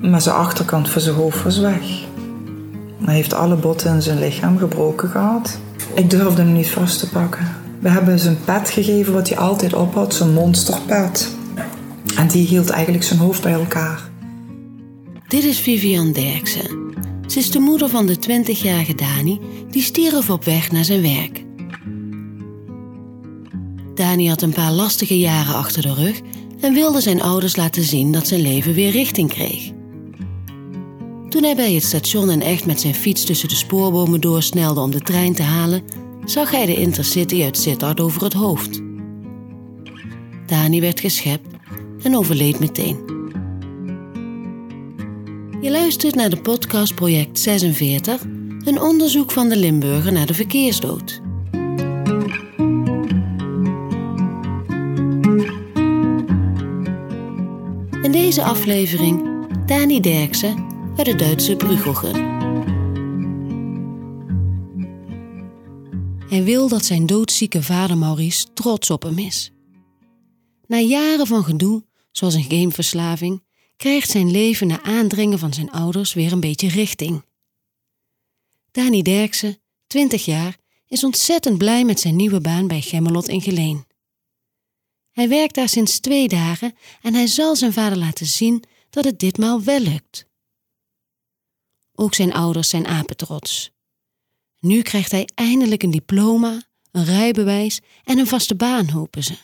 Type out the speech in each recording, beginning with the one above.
Maar zijn achterkant van zijn hoofd was weg. Hij heeft alle botten in zijn lichaam gebroken gehad. Ik durfde hem niet vast te pakken. We hebben zijn pet gegeven wat hij altijd op had, zijn monsterpet. En die hield eigenlijk zijn hoofd bij elkaar. Dit is Vivian Derksen. Ze is de moeder van de 20-jarige Dani die stierf op weg naar zijn werk. Dani had een paar lastige jaren achter de rug en wilde zijn ouders laten zien dat zijn leven weer richting kreeg. Toen hij bij het station in Echt met zijn fiets tussen de spoorbomen doorsnelde om de trein te halen, zag hij de Intercity uit Sittard over het hoofd. Dani werd geschept en overleed meteen. Je luistert naar de podcast Project 46, een onderzoek van de Limburger naar de verkeersdood. Deze aflevering Dani Derksen uit de Duitse Bruggelgen. Hij wil dat zijn doodzieke vader Maurice trots op hem is. Na jaren van gedoe, zoals een gameverslaving, krijgt zijn leven na aandringen van zijn ouders weer een beetje richting. Dani Derksen, 20 jaar, is ontzettend blij met zijn nieuwe baan bij Gemmelot in Geleen. Hij werkt daar sinds twee dagen en hij zal zijn vader laten zien dat het ditmaal wel lukt. Ook zijn ouders zijn apetrots. Nu krijgt hij eindelijk een diploma, een rijbewijs en een vaste baan, hopen ze.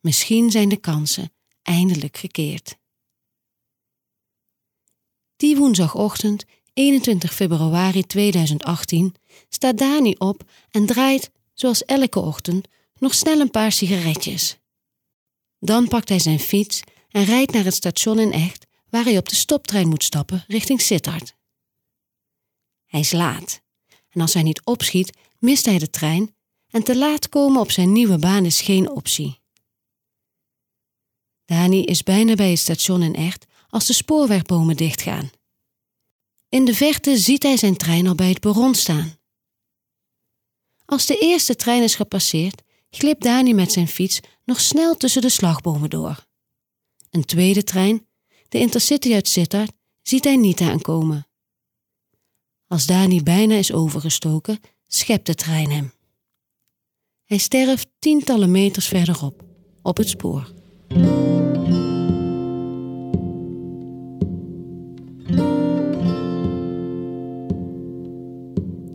Misschien zijn de kansen eindelijk gekeerd. Die woensdagochtend, 21 februari 2018, staat Dani op en draait, zoals elke ochtend, nog snel een paar sigaretjes. Dan pakt hij zijn fiets en rijdt naar het station in Echt, waar hij op de stoptrein moet stappen richting Sittard. Hij is laat. En als hij niet opschiet, mist hij de trein en te laat komen op zijn nieuwe baan is geen optie. Dani is bijna bij het station in Echt als de spoorwegbomen dichtgaan. In de verte ziet hij zijn trein al bij het perron staan. Als de eerste trein is gepasseerd, glipt Dani met zijn fiets nog snel tussen de slagbomen door. Een tweede trein, de Intercity uit Sittard, ziet hij niet aankomen. Als Dani bijna is overgestoken, schept de trein hem. Hij sterft tientallen meters verderop, op het spoor.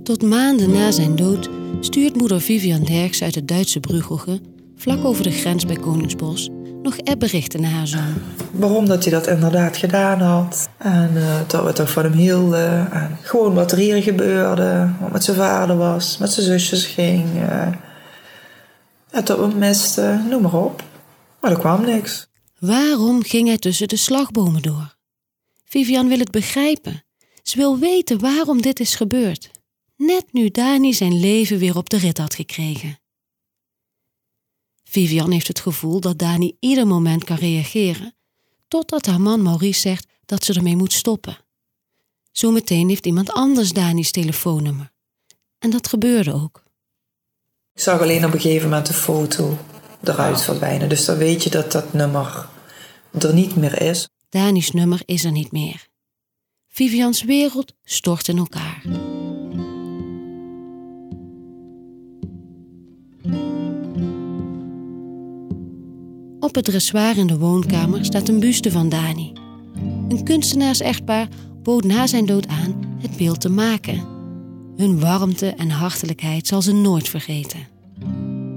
Tot maanden na zijn dood stuurt moeder Vivian Derks uit het Duitse Bruggelge, vlak over de grens bij Koningsbos, nog appberichten naar haar zoon. Waarom dat hij dat inderdaad gedaan had. En uh, dat we toch van hem hielden. En gewoon wat er hier gebeurde. Wat met zijn vader was. Met zijn zusjes ging. Uh, dat we misten. Noem maar op. Maar er kwam niks. Waarom ging hij tussen de slagbomen door? Vivian wil het begrijpen. Ze wil weten waarom dit is gebeurd. Net nu Dani zijn leven weer op de rit had gekregen. Vivian heeft het gevoel dat Dani ieder moment kan reageren, totdat haar man Maurice zegt dat ze ermee moet stoppen. Zometeen heeft iemand anders Dani's telefoonnummer. En dat gebeurde ook. Ik zag alleen op een gegeven moment de foto eruit verdwijnen. Dus dan weet je dat dat nummer er niet meer is. Dani's nummer is er niet meer. Vivians wereld stort in elkaar. Op het dressoir in de woonkamer staat een buste van Dani. Een kunstenaars-echtpaar bood na zijn dood aan het beeld te maken. Hun warmte en hartelijkheid zal ze nooit vergeten.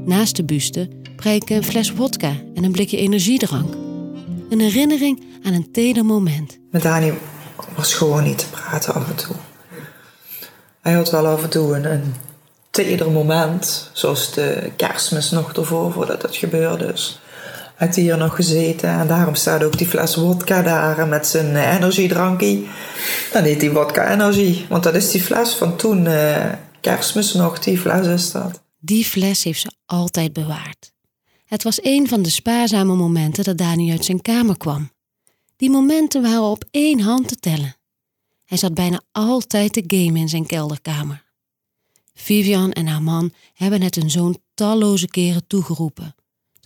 Naast de buste prijken een fles wodka en een blikje energiedrank. Een herinnering aan een teder moment. Met Dani was gewoon niet te praten af en toe. Hij had wel af en toe een, een teder moment, zoals de kerstmis nog ervoor, voordat het gebeurde. Dus had hier nog gezeten. En daarom staat ook die fles wodka daar met zijn uh, energiedrankje. Dan heet die wodka energie. Want dat is die fles van toen, uh, kerstmis nog, die fles is dat. Die fles heeft ze altijd bewaard. Het was een van de spaarzame momenten dat Dani uit zijn kamer kwam. Die momenten waren op één hand te tellen. Hij zat bijna altijd te gamen in zijn kelderkamer. Vivian en haar man hebben het hun zoon talloze keren toegeroepen.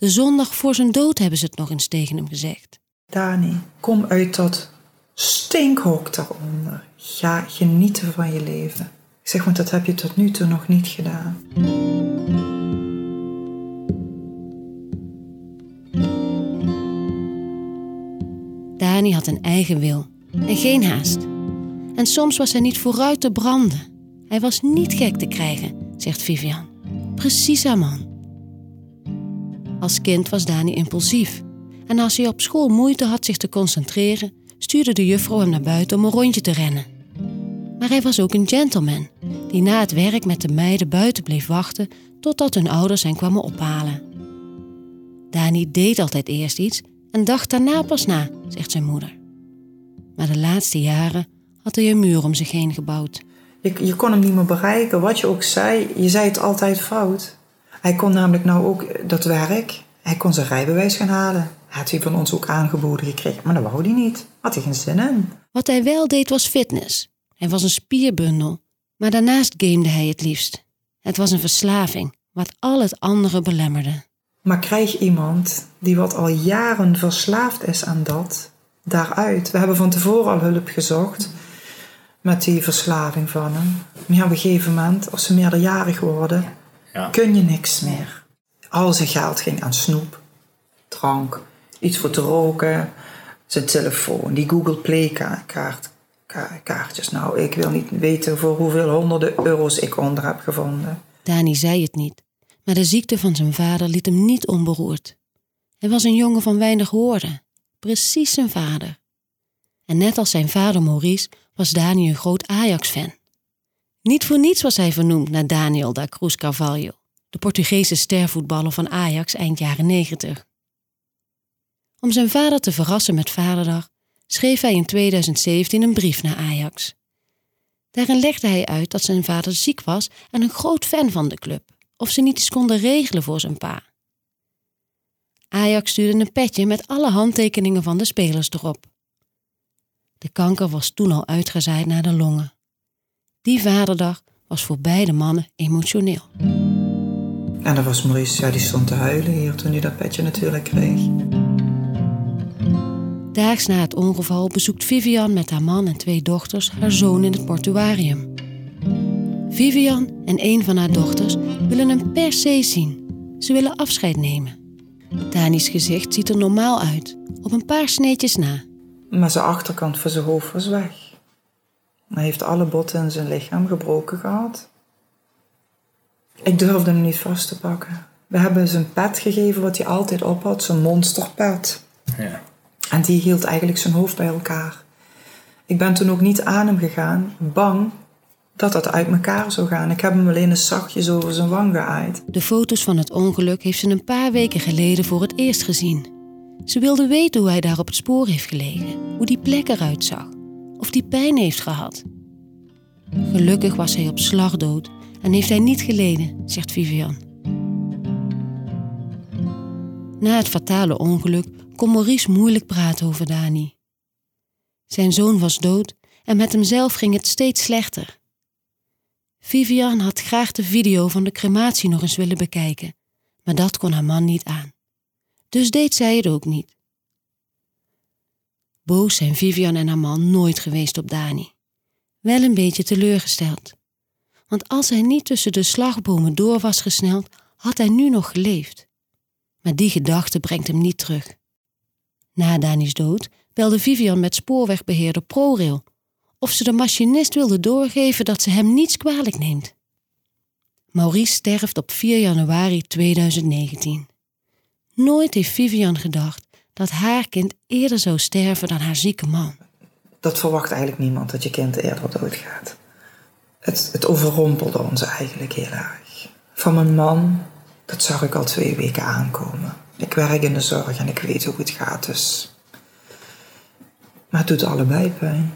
De zondag voor zijn dood hebben ze het nog eens tegen hem gezegd. Dani, kom uit dat Stinkhok daaronder. Ga genieten van je leven. Ik zeg, want dat heb je tot nu toe nog niet gedaan. Dani had een eigen wil en geen haast. En soms was hij niet vooruit te branden. Hij was niet gek te krijgen, zegt Vivian. Precies haar man. Als kind was Dani impulsief. En als hij op school moeite had zich te concentreren, stuurde de juffrouw hem naar buiten om een rondje te rennen. Maar hij was ook een gentleman, die na het werk met de meiden buiten bleef wachten totdat hun ouders hen kwamen ophalen. Dani deed altijd eerst iets en dacht daarna pas na, zegt zijn moeder. Maar de laatste jaren had hij een muur om zich heen gebouwd. Je, je kon hem niet meer bereiken. Wat je ook zei, je zei het altijd fout. Hij kon namelijk nou ook dat werk. Hij kon zijn rijbewijs gaan halen. Had hij van ons ook aangeboden gekregen, maar dat wou hij niet. Had hij geen zin in. Wat hij wel deed was fitness. Hij was een spierbundel. Maar daarnaast gamede hij het liefst. Het was een verslaving, wat al het andere belemmerde. Maar krijg iemand die wat al jaren verslaafd is aan dat, daaruit. We hebben van tevoren al hulp gezocht met die verslaving van hem. Maar op een gegeven moment, als ze meerderjarig worden, Ja. kun je niks meer. Al zijn geld ging aan snoep, drank, iets voor te roken, zijn telefoon, die Google Play ka- kaart, ka- kaartjes. Nou, ik wil niet weten voor hoeveel honderden euro's ik onder heb gevonden. Dani zei het niet, maar de ziekte van zijn vader liet hem niet onberoerd. Hij was een jongen van weinig woorden, precies zijn vader. En net als zijn vader Maurice was Dani een groot Ajax-fan. Niet voor niets was hij vernoemd naar Daniel da Cruz Carvalho, de Portugese stervoetballer van Ajax eind jaren 90. Om zijn vader te verrassen met Vaderdag schreef hij in 2017 een brief naar Ajax. Daarin legde hij uit dat zijn vader ziek was en een groot fan van de club, of ze niet eens konden regelen voor zijn pa. Ajax stuurde een petje met alle handtekeningen van de spelers erop. De kanker was toen al uitgezaaid naar de longen. Die vaderdag was voor beide mannen emotioneel. En dat was Maurice, ja, die stond te huilen hier toen hij dat petje natuurlijk kreeg. Daags na het ongeval bezoekt Vivian met haar man en twee dochters haar zoon in het mortuarium. Vivian en een van haar dochters willen hem per se zien. Ze willen afscheid nemen. Dani's gezicht ziet er normaal uit, op een paar sneetjes na. Maar zijn achterkant van zijn hoofd was weg. Hij heeft alle botten in zijn lichaam gebroken gehad. Ik durfde hem niet vast te pakken. We hebben zijn pet gegeven wat hij altijd op had, zijn monsterpet. Ja. En die hield eigenlijk zijn hoofd bij elkaar. Ik ben toen ook niet aan hem gegaan, bang dat dat uit elkaar zou gaan. Ik heb hem alleen eens zachtjes over zijn wang geaaid. De foto's van het ongeluk heeft ze een paar weken geleden voor het eerst gezien. Ze wilde weten hoe hij daar op het spoor heeft gelegen, hoe die plek eruit zag, of die pijn heeft gehad. Gelukkig was hij op slag dood en heeft hij niet geleden, zegt Vivian. Na het fatale ongeluk kon Maurice moeilijk praten over Dani. Zijn zoon was dood en met hemzelf ging het steeds slechter. Vivian had graag de video van de crematie nog eens willen bekijken, maar dat kon haar man niet aan. Dus deed zij het ook niet. Boos zijn Vivian en haar man nooit geweest op Dani. Wel een beetje teleurgesteld. Want als hij niet tussen de slagbomen door was gesneld, had hij nu nog geleefd. Maar die gedachte brengt hem niet terug. Na Dani's dood belde Vivian met spoorwegbeheerder ProRail of ze de machinist wilde doorgeven dat ze hem niets kwalijk neemt. Maurice sterft op 4 januari 2019. Nooit heeft Vivian gedacht dat haar kind eerder zou sterven dan haar zieke man. Dat verwacht eigenlijk niemand, dat je kind eerder doodgaat. Het, het overrompelde ons eigenlijk heel erg. Van mijn man, dat zag ik al twee weken aankomen. Ik werk in de zorg en ik weet hoe het gaat, dus... Maar het doet allebei pijn.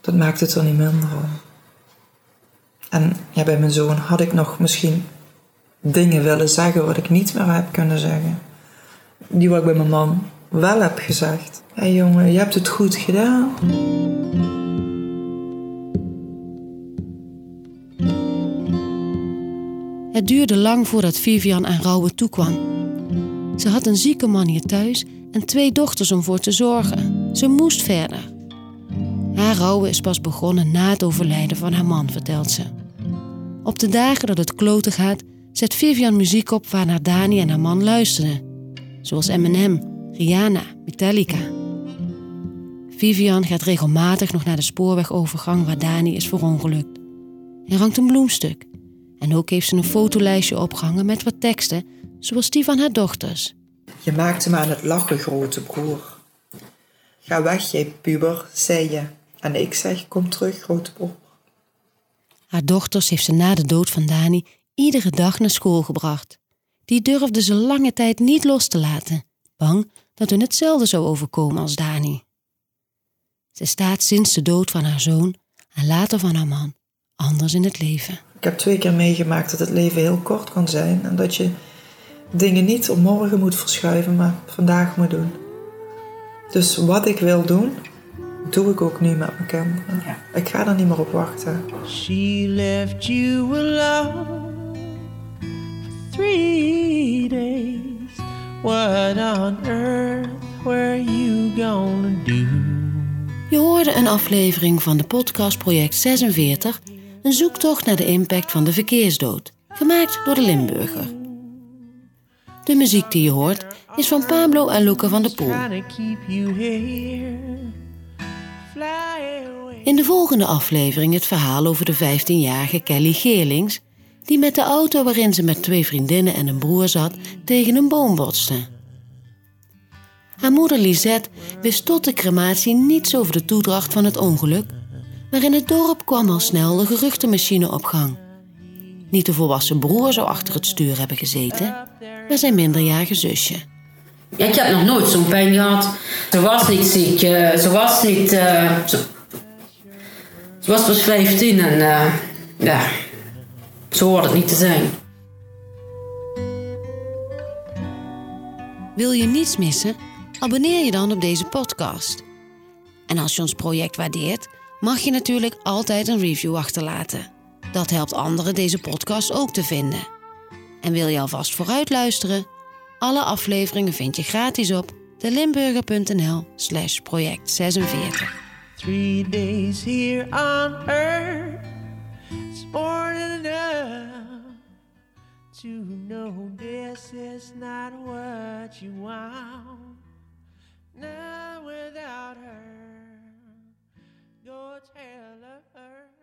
Dat maakt het er niet minder om. En ja, bij mijn zoon had ik nog misschien dingen willen zeggen wat ik niet meer heb kunnen zeggen. Die wat ik bij mijn man wel heb gezegd. Hé hey jongen, je hebt het goed gedaan. Het duurde lang voordat Vivian aan rouwen toekwam. Ze had een zieke man hier thuis en twee dochters om voor te zorgen. Ze moest verder. Haar rouwen is pas begonnen na het overlijden van haar man, vertelt ze. Op de dagen dat het kloten gaat, zet Vivian muziek op waar naar Dani en haar man luisterden. Zoals Eminem, Rihanna, Metallica. Vivian gaat regelmatig nog naar de spoorwegovergang waar Dani is verongelukt. Er hangt een bloemstuk. En ook heeft ze een fotolijstje opgehangen met wat teksten, zoals die van haar dochters. Je maakte me aan het lachen, grote broer. Ga weg, jij puber, zei je. En ik zeg, kom terug, grote broer. Haar dochters heeft ze na de dood van Dani iedere dag naar school gebracht. Die durfde ze lange tijd niet los te laten, bang dat hun hetzelfde zou overkomen als Dani. Ze staat sinds de dood van haar zoon en later van haar man anders in het leven. Ik heb twee keer meegemaakt dat het leven heel kort kan zijn en dat je dingen niet op morgen moet verschuiven, maar vandaag moet doen. Dus wat ik wil doen, doe ik ook nu met mijn kinderen. Ja. Ik ga er niet meer op wachten. She left you alone three days. What on earth were you gonna do? Je hoorde een aflevering van de podcast Project 46, een zoektocht naar de impact van de verkeersdood, gemaakt door de Limburger. De muziek die je hoort is van Pablo en Luca van der Poel. In de volgende aflevering het verhaal over de 15-jarige Kelly Geerlings, die met de auto waarin ze met twee vriendinnen en een broer zat tegen een boom botste. Haar moeder Lisette wist tot de crematie niets over de toedracht van het ongeluk, maar in het dorp kwam al snel de geruchtenmachine op gang. Niet de volwassen broer zou achter het stuur hebben gezeten, maar zijn minderjarige zusje. Ja, ik heb nog nooit zo'n pijn gehad. Ze was niet ziek. eh, ze was niet... eh, ze, was pas 15 en eh, ja, zo hoort het niet te zijn. Wil je niets missen? Abonneer je dan op deze podcast. En als je ons project waardeert, mag je natuurlijk altijd een review achterlaten. Dat helpt anderen deze podcast ook te vinden. En wil je alvast vooruit luisteren? Alle afleveringen vind je gratis op delimburger.nl slash project 46. Three days here on earth to know this is not what you want. Not without her. Go tell her.